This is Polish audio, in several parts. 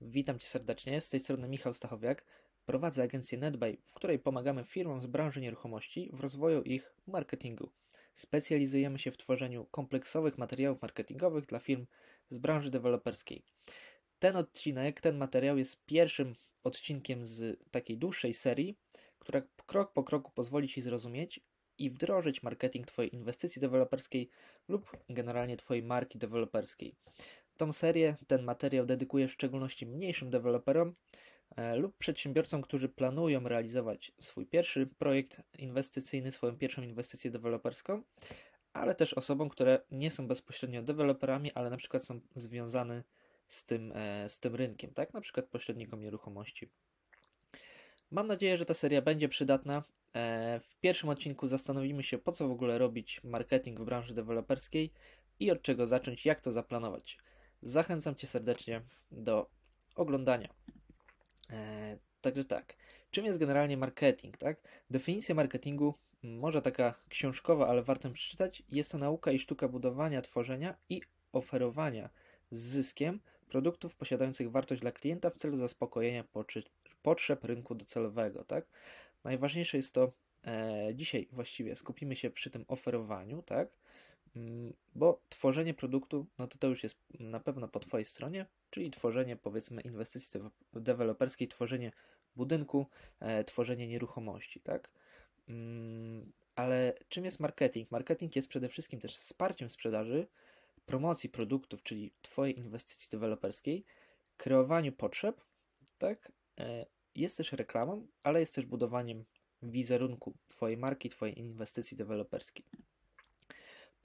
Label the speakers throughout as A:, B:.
A: Witam Cię serdecznie, z tej strony Michał Stachowiak. Prowadzę agencję NetBuy, w której pomagamy firmom z branży nieruchomości w rozwoju ich marketingu. Specjalizujemy się w tworzeniu kompleksowych materiałów marketingowych dla firm z branży deweloperskiej. Ten odcinek, ten materiał jest pierwszym odcinkiem z takiej dłuższej serii, która krok po kroku pozwoli Ci zrozumieć i wdrożyć marketing Twojej inwestycji deweloperskiej lub generalnie Twojej marki deweloperskiej. Tą serię, ten materiał dedykuję w szczególności mniejszym deweloperom e, lub przedsiębiorcom, którzy planują realizować swój pierwszy projekt inwestycyjny, swoją pierwszą inwestycję deweloperską, ale też osobom, które nie są bezpośrednio deweloperami, ale na przykład są związane z tym, e, z tym rynkiem, tak? Na przykład pośrednikom nieruchomości. Mam nadzieję, że ta seria będzie przydatna. E, w pierwszym odcinku zastanowimy się, po co w ogóle robić marketing w branży deweloperskiej i od czego zacząć, jak to zaplanować. Zachęcam Cię serdecznie do oglądania. E, także tak, czym jest generalnie marketing? Tak? Definicja marketingu, może taka książkowa, ale warto przeczytać, jest to nauka i sztuka budowania, tworzenia i oferowania z zyskiem produktów posiadających wartość dla klienta w celu zaspokojenia potrzeb rynku docelowego. Tak? Najważniejsze jest to, e, dzisiaj właściwie skupimy się przy tym oferowaniu, tak? Mm, bo tworzenie produktu, no to to już jest na pewno po Twojej stronie, czyli tworzenie powiedzmy inwestycji deweloperskiej, tworzenie budynku, e, tworzenie nieruchomości, tak? Mm, ale czym jest marketing? Marketing jest przede wszystkim też wsparciem sprzedaży, promocji produktów, czyli Twojej inwestycji deweloperskiej, kreowaniu potrzeb, tak? E, jest też reklamą, ale jest też budowaniem wizerunku Twojej marki, Twojej inwestycji deweloperskiej.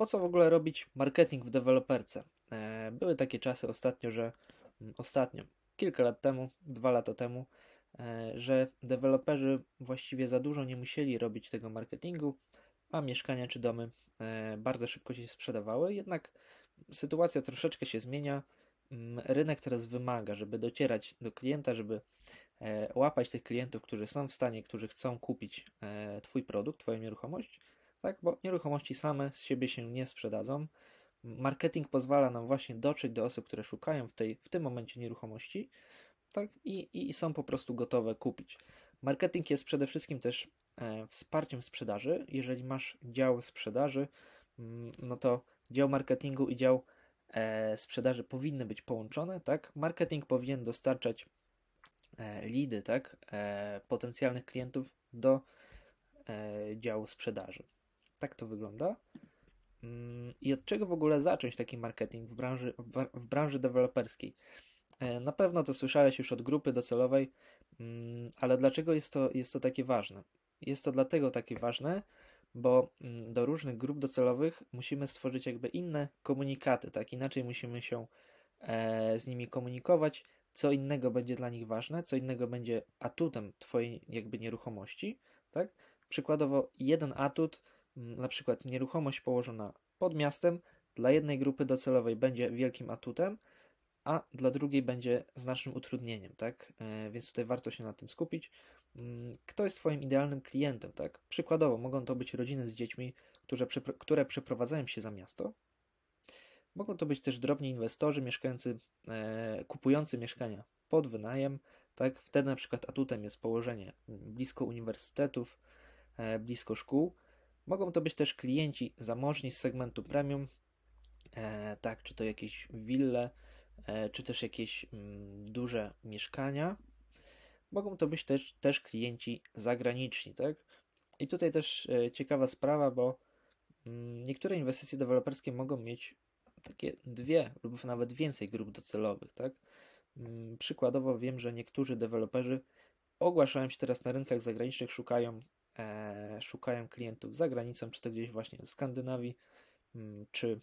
A: Po co w ogóle robić marketing w deweloperce? E, były takie czasy ostatnio, że mm, ostatnio, kilka lat temu, dwa lata temu, e, że deweloperzy właściwie za dużo nie musieli robić tego marketingu, a mieszkania czy domy e, bardzo szybko się sprzedawały. Jednak sytuacja troszeczkę się zmienia. Mm, rynek teraz wymaga, żeby docierać do klienta, żeby łapać tych klientów, którzy są w stanie, którzy chcą kupić Twój produkt, Twoją nieruchomość tak? Bo nieruchomości same z siebie się nie sprzedadzą. Marketing pozwala nam właśnie dotrzeć do osób, które szukają w, tej, w tym momencie nieruchomości, tak? I, i są po prostu gotowe kupić. Marketing jest przede wszystkim też e, wsparciem sprzedaży. Jeżeli masz dział sprzedaży, mm, no to dział marketingu i dział e, sprzedaży powinny być połączone, tak? Marketing powinien dostarczać e, lidy, tak? E, potencjalnych klientów do e, działu sprzedaży. Tak to wygląda. Mm, I od czego w ogóle zacząć taki marketing w branży, w branży deweloperskiej? E, na pewno to słyszałeś już od grupy docelowej, mm, ale dlaczego jest to, jest to takie ważne? Jest to dlatego takie ważne, bo mm, do różnych grup docelowych musimy stworzyć jakby inne komunikaty, tak? Inaczej musimy się e, z nimi komunikować, co innego będzie dla nich ważne, co innego będzie atutem Twojej jakby nieruchomości, tak? Przykładowo jeden atut na przykład nieruchomość położona pod miastem dla jednej grupy docelowej będzie wielkim atutem, a dla drugiej będzie znacznym utrudnieniem, tak? E, więc tutaj warto się na tym skupić. Mm, kto jest Twoim idealnym klientem, tak? Przykładowo mogą to być rodziny z dziećmi, które, które przeprowadzają się za miasto. Mogą to być też drobni inwestorzy mieszkający, e, kupujący mieszkania pod wynajem, tak? Wtedy na przykład atutem jest położenie blisko uniwersytetów, e, blisko szkół, Mogą to być też klienci zamożni z segmentu premium, e, tak, czy to jakieś wille, e, czy też jakieś mm, duże mieszkania. Mogą to być też, też klienci zagraniczni, tak? I tutaj też e, ciekawa sprawa, bo mm, niektóre inwestycje deweloperskie mogą mieć takie dwie lub nawet więcej grup docelowych, tak? Mm, przykładowo wiem, że niektórzy deweloperzy ogłaszają się teraz na rynkach zagranicznych, szukają szukają klientów za granicą, czy to gdzieś właśnie w Skandynawii, mm, czy,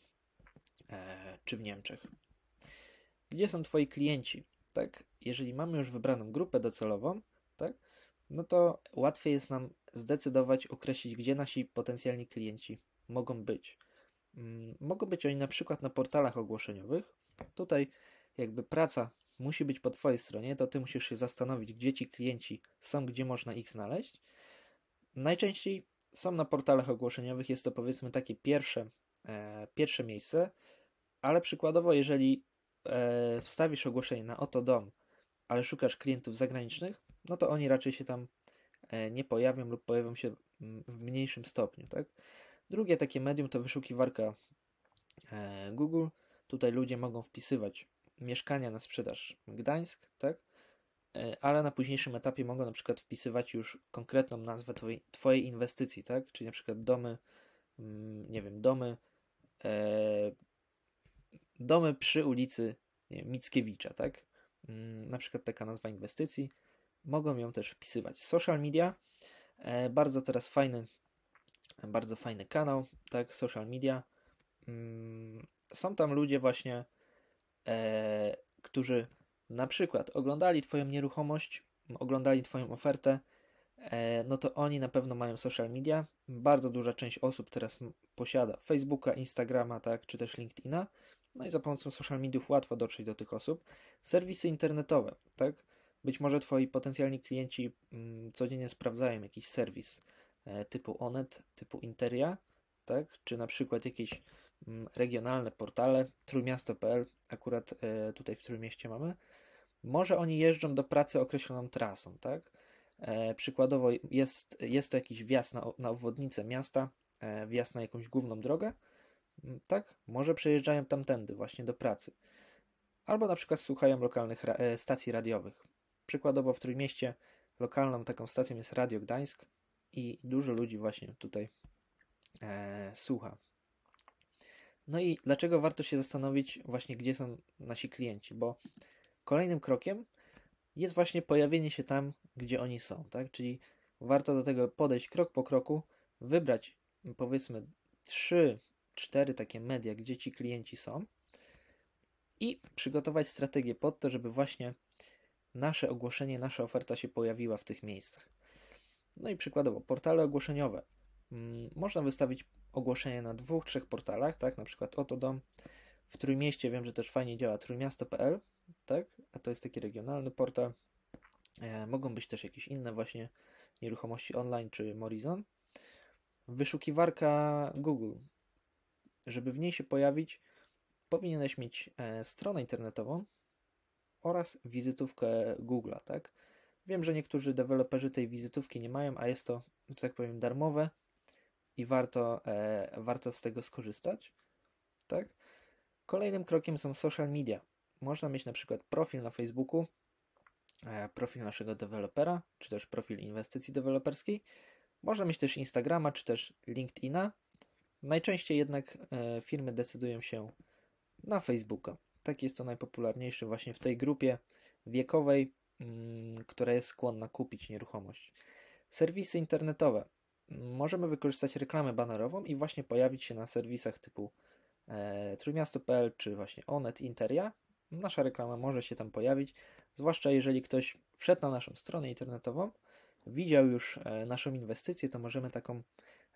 A: e, czy w Niemczech. Gdzie są Twoi klienci? Tak, jeżeli mamy już wybraną grupę docelową, tak, no to łatwiej jest nam zdecydować, określić, gdzie nasi potencjalni klienci mogą być. Mm, mogą być oni na przykład na portalach ogłoszeniowych. Tutaj jakby praca musi być po Twojej stronie, to Ty musisz się zastanowić, gdzie ci klienci są, gdzie można ich znaleźć. Najczęściej są na portalach ogłoszeniowych, jest to powiedzmy takie pierwsze, e, pierwsze miejsce, ale przykładowo, jeżeli e, wstawisz ogłoszenie na oto dom ale szukasz klientów zagranicznych, no to oni raczej się tam nie pojawią lub pojawią się mm, w mniejszym stopniu, tak? Drugie takie medium to wyszukiwarka Google. Tutaj ludzie mogą wpisywać mieszkania na sprzedaż Gdańsk, tak? E, ale na późniejszym etapie mogą na przykład wpisywać już konkretną nazwę twojej, twojej inwestycji, tak? Czyli na przykład domy, mm, nie wiem, domy, e, domy przy ulicy wiem, Mickiewicza, tak? Mm, na przykład taka nazwa inwestycji. Mogą ją też wpisywać. Social media, e, bardzo teraz fajny, bardzo fajny kanał, tak? Social media. Mm, są tam ludzie właśnie, e, którzy na przykład oglądali Twoją nieruchomość, oglądali Twoją ofertę, e, no to oni na pewno mają social media. Bardzo duża część osób teraz posiada Facebooka, Instagrama, tak, czy też LinkedIna. No i za pomocą social mediów łatwo dotrzeć do tych osób. Serwisy internetowe, tak? Być może Twoi potencjalni klienci mm, codziennie sprawdzają jakiś serwis e, typu Onet, typu Interia, tak? Czy na przykład jakieś mm, regionalne portale, trójmiasto.pl, akurat e, tutaj w Trójmieście mamy, może oni jeżdżą do pracy określoną trasą, tak? E, przykładowo jest, jest to jakiś wjazd na, na obwodnicę miasta, e, wjazd na jakąś główną drogę, tak? Może przejeżdżają tamtędy właśnie do pracy. Albo na przykład słuchają lokalnych ra e, stacji radiowych. Przykładowo w Trójmieście lokalną taką stacją jest Radio Gdańsk i dużo ludzi właśnie tutaj e, słucha. No i dlaczego warto się zastanowić właśnie, gdzie są nasi klienci? Bo Kolejnym krokiem jest właśnie pojawienie się tam, gdzie oni są, tak? Czyli warto do tego podejść krok po kroku, wybrać powiedzmy 3, 4 takie media, gdzie ci klienci są i przygotować strategię pod to, żeby właśnie nasze ogłoszenie, nasza oferta się pojawiła w tych miejscach. No i przykładowo, portale ogłoszeniowe. Mm, można wystawić ogłoszenie na dwóch, trzech portalach, tak? Na przykład oto dom. W Trójmieście wiem, że też fajnie działa trójmiasto.pl, tak? A to jest taki regionalny portal. E, mogą być też jakieś inne właśnie nieruchomości online czy Morizon. Wyszukiwarka Google. Żeby w niej się pojawić, powinieneś mieć e, stronę internetową oraz wizytówkę Google'a, tak? Wiem, że niektórzy deweloperzy tej wizytówki nie mają, a jest to, że tak powiem, darmowe i warto, e, warto z tego skorzystać, tak? Kolejnym krokiem są social media można mieć na przykład profil na Facebooku, e, profil naszego dewelopera, czy też profil inwestycji deweloperskiej. Można mieć też Instagrama, czy też LinkedIna. Najczęściej jednak e, firmy decydują się na Facebooka. Tak jest to najpopularniejszy właśnie w tej grupie wiekowej, mm, która jest skłonna kupić nieruchomość. Serwisy internetowe. Możemy wykorzystać reklamę banerową i właśnie pojawić się na serwisach typu e, Trójmiasto.pl czy właśnie Onet, Interia nasza reklama może się tam pojawić, zwłaszcza jeżeli ktoś wszedł na naszą stronę internetową, widział już e, naszą inwestycję, to możemy taką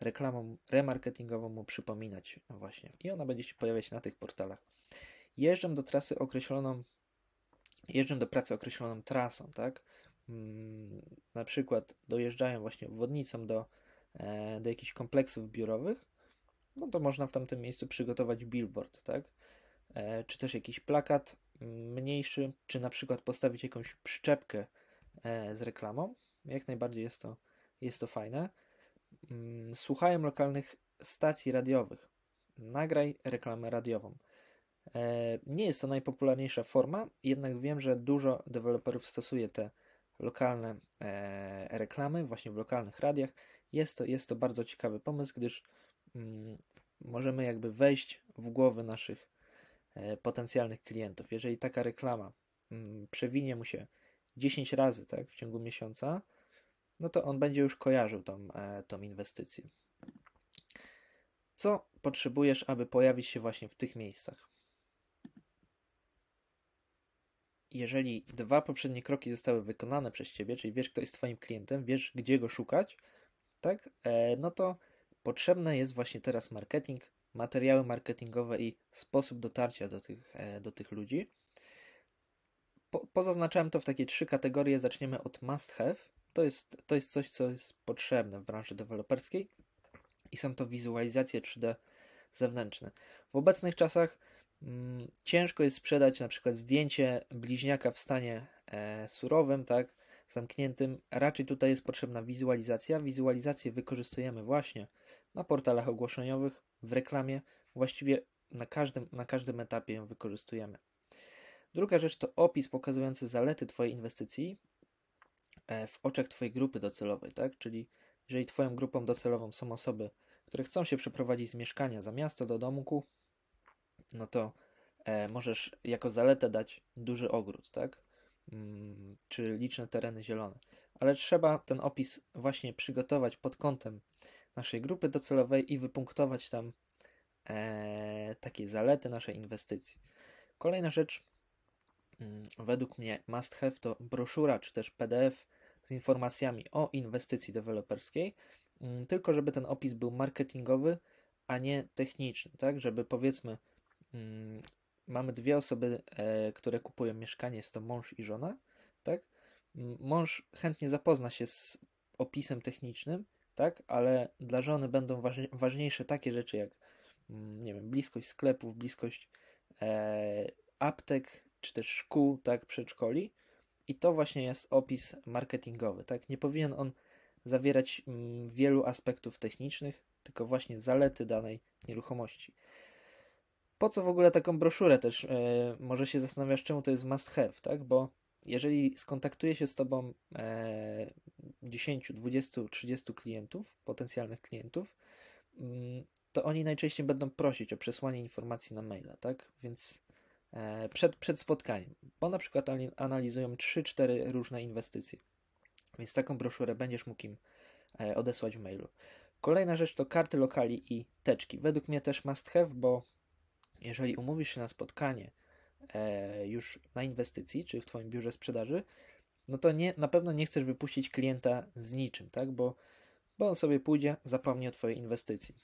A: reklamą remarketingową mu przypominać właśnie i ona będzie się pojawiać na tych portalach. Jeżdżę do trasy określoną, jeżdżę do pracy określoną trasą, tak? Mm, na przykład dojeżdżają właśnie obwodnicą do, e, do jakichś kompleksów biurowych, no to można w tamtym miejscu przygotować billboard, tak? E, czy też jakiś plakat mniejszy, czy na przykład postawić jakąś przyczepkę e, z reklamą. Jak najbardziej jest to, jest to fajne. Mm, słuchałem lokalnych stacji radiowych. Nagraj reklamę radiową. E, nie jest to najpopularniejsza forma, jednak wiem, że dużo deweloperów stosuje te lokalne reklamy właśnie w lokalnych radiach. Jest to, jest to bardzo ciekawy pomysł, gdyż możemy jakby wejść w głowy naszych E, potencjalnych klientów. Jeżeli taka reklama mm, przewinie mu się 10 razy tak, w ciągu miesiąca, no to on będzie już kojarzył tą, e, tą inwestycję. Co potrzebujesz, aby pojawić się właśnie w tych miejscach? Jeżeli dwa poprzednie kroki zostały wykonane przez Ciebie, czyli wiesz, kto jest Twoim klientem, wiesz, gdzie go szukać, tak, e, no to potrzebny jest właśnie teraz marketing, materiały marketingowe i sposób dotarcia do tych, e, do tych ludzi. Po, pozaznaczałem to w takie trzy kategorie. Zaczniemy od must have. To jest, to jest coś, co jest potrzebne w branży deweloperskiej i są to wizualizacje 3D zewnętrzne. W obecnych czasach mm, ciężko jest sprzedać na przykład zdjęcie bliźniaka w stanie e, surowym, tak, zamkniętym. Raczej tutaj jest potrzebna wizualizacja. Wizualizację wykorzystujemy właśnie na portalach ogłoszeniowych, w reklamie. Właściwie na każdym, na każdym etapie ją wykorzystujemy. Druga rzecz to opis pokazujący zalety Twojej inwestycji e, w oczach Twojej grupy docelowej, tak? Czyli jeżeli Twoją grupą docelową są osoby, które chcą się przeprowadzić z mieszkania za miasto do domku, no to e, możesz jako zaletę dać duży ogród, tak? Mm, czy liczne tereny zielone. Ale trzeba ten opis właśnie przygotować pod kątem naszej grupy docelowej i wypunktować tam e, takie zalety naszej inwestycji. Kolejna rzecz, mm, według mnie must have to broszura czy też PDF z informacjami o inwestycji deweloperskiej, mm, tylko żeby ten opis był marketingowy, a nie techniczny, tak? Żeby powiedzmy, mm, mamy dwie osoby, e, które kupują mieszkanie, jest to mąż i żona, tak? Mąż chętnie zapozna się z opisem technicznym, tak? Ale dla żony będą ważniejsze takie rzeczy jak, nie wiem, bliskość sklepów, bliskość e, aptek, czy też szkół, tak, przedszkoli. I to właśnie jest opis marketingowy, tak? Nie powinien on zawierać wielu aspektów technicznych, tylko właśnie zalety danej nieruchomości. Po co w ogóle taką broszurę też? E, może się zastanawiasz, czemu to jest must have, tak? Bo jeżeli skontaktuje się z Tobą e, 10, 20, 30 klientów, potencjalnych klientów, mm, to oni najczęściej będą prosić o przesłanie informacji na maila, tak? Więc e, przed, przed spotkaniem, bo na przykład analizują 3-4 różne inwestycje. Więc taką broszurę będziesz mógł im e, odesłać w mailu. Kolejna rzecz to karty lokali i teczki. Według mnie też must have, bo jeżeli umówisz się na spotkanie już na inwestycji, czy w Twoim biurze sprzedaży, no to nie, na pewno nie chcesz wypuścić klienta z niczym, tak? Bo, bo on sobie pójdzie, zapomni o Twojej inwestycji.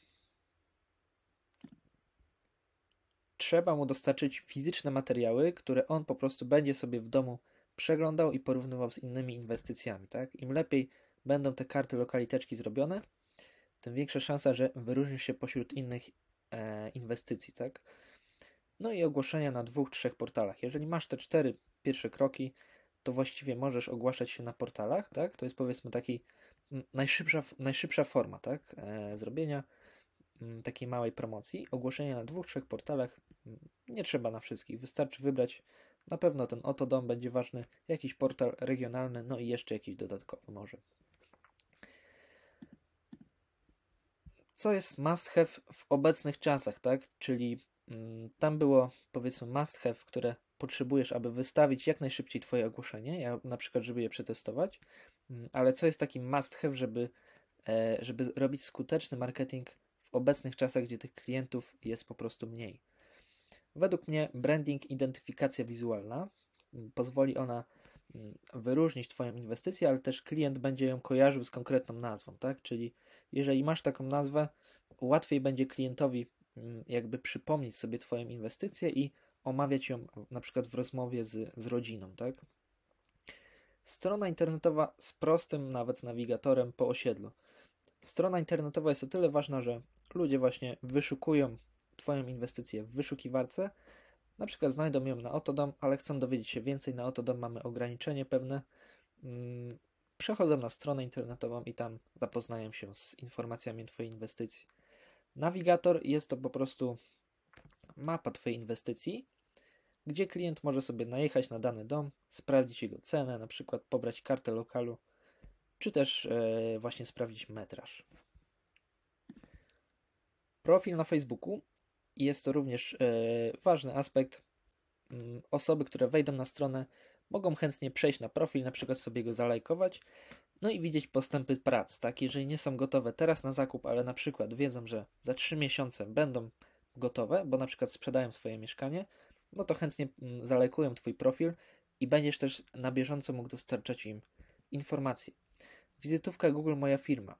A: Trzeba mu dostarczyć fizyczne materiały, które on po prostu będzie sobie w domu przeglądał i porównywał z innymi inwestycjami, tak? Im lepiej będą te karty lokaliteczki zrobione, tym większa szansa, że wyróżnisz się pośród innych e, inwestycji, tak? No i ogłoszenia na dwóch, trzech portalach. Jeżeli masz te cztery pierwsze kroki, to właściwie możesz ogłaszać się na portalach, tak? To jest powiedzmy taki najszybsza, najszybsza forma, tak? E, zrobienia takiej małej promocji. Ogłoszenia na dwóch, trzech portalach. Nie trzeba na wszystkich. Wystarczy wybrać na pewno ten oto dom będzie ważny, jakiś portal regionalny, no i jeszcze jakiś dodatkowy może. Co jest must have w obecnych czasach, tak? Czyli mm, tam było powiedzmy must have, które potrzebujesz, aby wystawić jak najszybciej Twoje ogłoszenie, ja na przykład, żeby je przetestować, mm, ale co jest takim must have, żeby, e, żeby robić skuteczny marketing w obecnych czasach, gdzie tych klientów jest po prostu mniej. Według mnie branding, identyfikacja wizualna mm, pozwoli ona mm, wyróżnić Twoją inwestycję, ale też klient będzie ją kojarzył z konkretną nazwą, tak? Czyli jeżeli masz taką nazwę, łatwiej będzie klientowi jakby przypomnieć sobie Twoją inwestycję i omawiać ją na przykład w rozmowie z, z rodziną, tak? Strona internetowa z prostym nawet nawigatorem po osiedlu. Strona internetowa jest o tyle ważna, że ludzie właśnie wyszukują Twoją inwestycję w wyszukiwarce, na przykład znajdą ją na Otodom, ale chcą dowiedzieć się więcej na Otodom, mamy ograniczenie pewne, mm, przechodzą na stronę internetową i tam zapoznają się z informacjami Twojej inwestycji. Nawigator jest to po prostu mapa Twojej inwestycji, gdzie klient może sobie najechać na dany dom, sprawdzić jego cenę, na przykład pobrać kartę lokalu, czy też e, właśnie sprawdzić metraż. Profil na Facebooku jest to również e, ważny aspekt. Mm, osoby, które wejdą na stronę, mogą chętnie przejść na profil, na przykład sobie go zalajkować, no i widzieć postępy prac, tak? Jeżeli nie są gotowe teraz na zakup, ale na przykład wiedzą, że za 3 miesiące będą gotowe, bo na przykład sprzedają swoje mieszkanie, no to chętnie mm, zalajkują Twój profil i będziesz też na bieżąco mógł dostarczać im informacji. Wizytówka Google Moja Firma.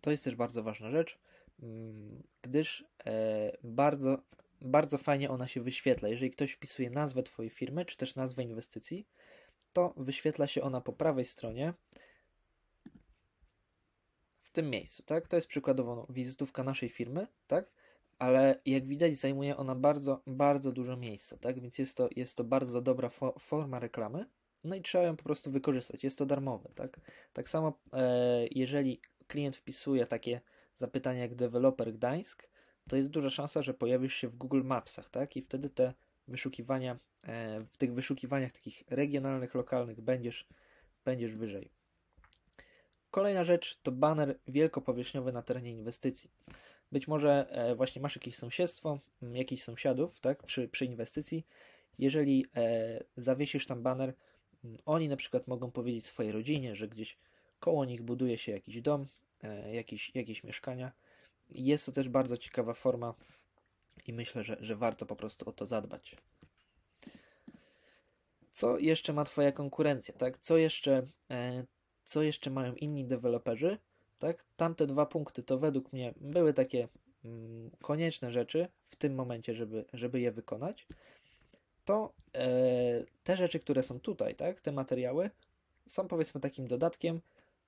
A: To jest też bardzo ważna rzecz, mm, gdyż e, bardzo, bardzo fajnie ona się wyświetla. Jeżeli ktoś wpisuje nazwę Twojej firmy, czy też nazwę inwestycji, to wyświetla się ona po prawej stronie w tym miejscu, tak? To jest przykładowo wizytówka naszej firmy, tak? ale jak widać zajmuje ona bardzo, bardzo dużo miejsca, tak? Więc jest to, jest to bardzo dobra fo forma reklamy. no i trzeba ją po prostu wykorzystać. Jest to darmowe, tak? Tak samo, e, jeżeli klient wpisuje takie zapytania jak deweloper Gdańsk, to jest duża szansa, że pojawisz się w Google Mapsach, tak? I wtedy te wyszukiwania, e, w tych wyszukiwaniach takich regionalnych, lokalnych będziesz, będziesz wyżej. Kolejna rzecz to banner wielkopowierzchniowy na terenie inwestycji. Być może e, właśnie masz jakieś sąsiedztwo, jakichś sąsiadów, tak, przy, przy inwestycji. Jeżeli e, zawiesisz tam banner, oni na przykład mogą powiedzieć swojej rodzinie, że gdzieś koło nich buduje się jakiś dom, jakieś, jakieś mieszkania. Jest to też bardzo ciekawa forma i myślę, że, że warto po prostu o to zadbać. Co jeszcze ma Twoja konkurencja, tak? Co jeszcze, e, co jeszcze mają inni deweloperzy, tak? Tamte dwa punkty to według mnie były takie mm, konieczne rzeczy w tym momencie, żeby, żeby je wykonać. To e, te rzeczy, które są tutaj, tak? Te materiały są powiedzmy takim dodatkiem,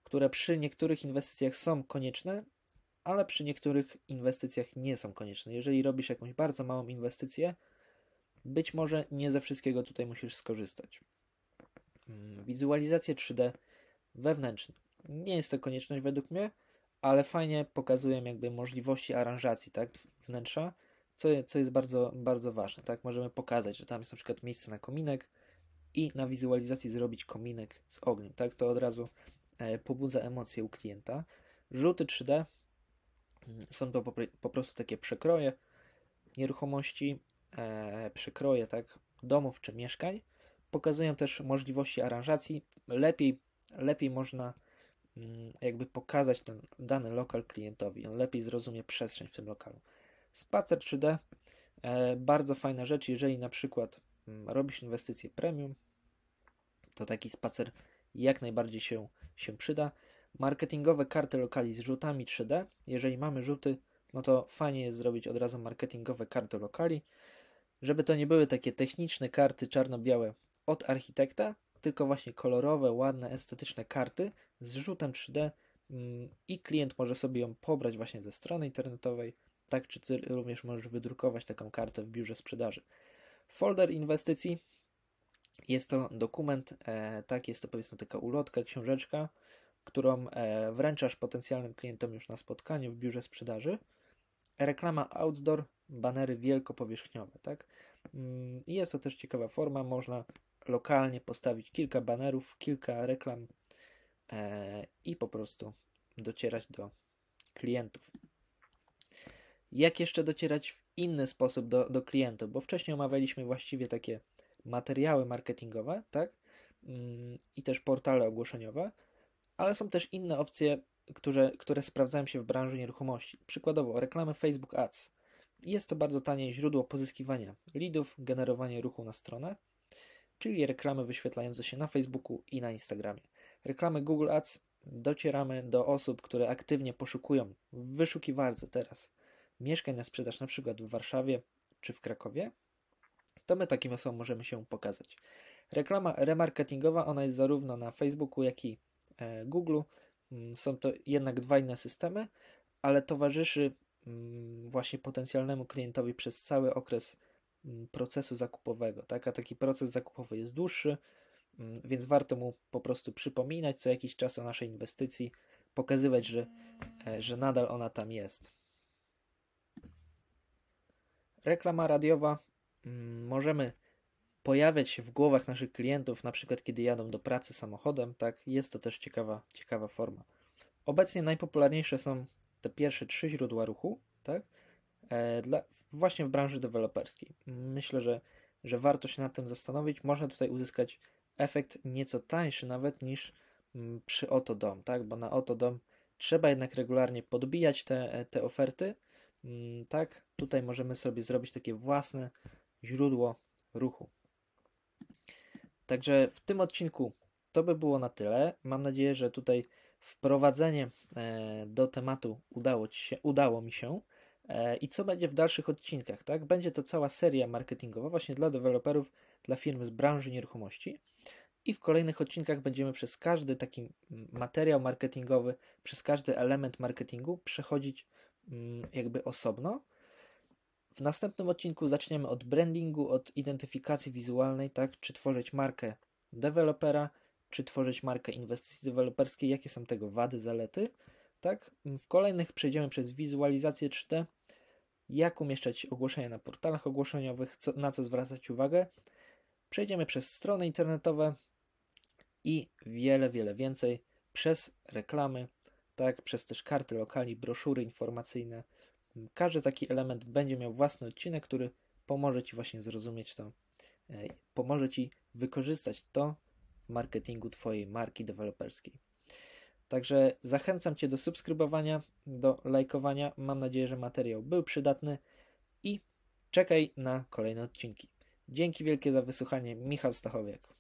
A: które przy niektórych inwestycjach są konieczne, ale przy niektórych inwestycjach nie są konieczne. Jeżeli robisz jakąś bardzo małą inwestycję, być może nie ze wszystkiego tutaj musisz skorzystać. Mm, wizualizacje 3D wewnętrzne. Nie jest to konieczność według mnie, ale fajnie pokazują jakby możliwości aranżacji tak, wnętrza, co, co jest bardzo, bardzo ważne. Tak? Możemy pokazać, że tam jest na przykład miejsce na kominek i na wizualizacji zrobić kominek z ogniem. Tak? To od razu e, pobudza emocje u klienta. Rzuty 3D mm, są to po, prostu takie przekroje nieruchomości, e, przekroje tak, domów czy mieszkań. Pokazują też możliwości aranżacji. Lepiej, lepiej można mm, jakby pokazać ten dany lokal klientowi. On lepiej zrozumie przestrzeń w tym lokalu. Spacer 3D, e, bardzo fajna rzecz, jeżeli na przykład mm, robisz inwestycje premium, to taki spacer jak najbardziej się, się przyda. Marketingowe karty lokali z rzutami 3D. Jeżeli mamy rzuty, no to fajnie jest zrobić od razu marketingowe karty lokali, żeby to nie były takie techniczne karty czarno-białe od architekta, tylko właśnie kolorowe, ładne, estetyczne karty z rzutem 3D mm, i klient może sobie ją pobrać właśnie ze strony internetowej, tak czy ty również możesz wydrukować taką kartę w biurze sprzedaży. Folder inwestycji jest to dokument, e, tak, jest to powiedzmy taka ulotka, książeczka, którą e, wręczasz potencjalnym klientom już na spotkaniu w biurze sprzedaży. Reklama outdoor, banery wielkopowierzchniowe, tak. Mm, jest to też ciekawa forma, można lokalnie postawić kilka banerów, kilka reklam e, i po prostu docierać do klientów. Jak jeszcze docierać w inny sposób do, do klientów? Bo wcześniej omawialiśmy właściwie takie materiały marketingowe, tak? Mm, I też portale ogłoszeniowe, ale są też inne opcje, które, które sprawdzają się w branży nieruchomości. Przykładowo reklamy Facebook Ads. Jest to bardzo tanie źródło pozyskiwania leadów, generowania ruchu na stronę, czyli reklamy wyświetlające się na Facebooku i na Instagramie. Reklamy Google Ads docieramy do osób, które aktywnie poszukują w wyszukiwarce teraz mieszkań na sprzedaż, na przykład w Warszawie czy w Krakowie, to my takim osobom możemy się pokazać. Reklama remarketingowa, ona jest zarówno na Facebooku, jak i Google. Mm, są to jednak dwa inne systemy, ale towarzyszy mm, właśnie potencjalnemu klientowi przez cały okres mm, procesu zakupowego. Tak? A taki proces zakupowy jest dłuższy, więc warto mu po prostu przypominać co jakiś czas o naszej inwestycji, pokazywać, że, e, że nadal ona tam jest. Reklama radiowa możemy pojawiać się w głowach naszych klientów, na przykład kiedy jadą do pracy samochodem, tak? Jest to też ciekawa, ciekawa forma. Obecnie najpopularniejsze są te pierwsze trzy źródła ruchu, tak? E, dla, właśnie w branży deweloperskiej. Myślę, że, że warto się nad tym zastanowić. Można tutaj uzyskać efekt nieco tańszy nawet niż mm, przy Otodom, tak? Bo na Otodom trzeba jednak regularnie podbijać te, te oferty, Mm, tak, tutaj możemy sobie zrobić takie własne źródło ruchu. Także w tym odcinku to by było na tyle. Mam nadzieję, że tutaj wprowadzenie e, do tematu udało, ci się, udało mi się. E, I co będzie w dalszych odcinkach? Tak? Będzie to cała seria marketingowa właśnie dla deweloperów, dla firm z branży nieruchomości. I w kolejnych odcinkach będziemy przez każdy taki materiał marketingowy, przez każdy element marketingu przechodzić Mm, jakby osobno. W następnym odcinku zaczniemy od brandingu, od identyfikacji wizualnej, tak, czy tworzyć markę dewelopera, czy tworzyć markę inwestycji deweloperskiej, jakie są tego wady, zalety. Tak? W kolejnych przejdziemy przez wizualizację 3D, jak umieszczać ogłoszenia na portalach ogłoszeniowych, co, na co zwracać uwagę. Przejdziemy przez strony internetowe i wiele, wiele więcej przez reklamy, tak, przez też karty lokali, broszury informacyjne. Każdy taki element będzie miał własny odcinek, który pomoże Ci właśnie zrozumieć to, e, pomoże Ci wykorzystać to w marketingu Twojej marki deweloperskiej. Także zachęcam Cię do subskrybowania, do lajkowania. Mam nadzieję, że materiał był przydatny i czekaj na kolejne odcinki. Dzięki wielkie za wysłuchanie. Michał Stachowiak.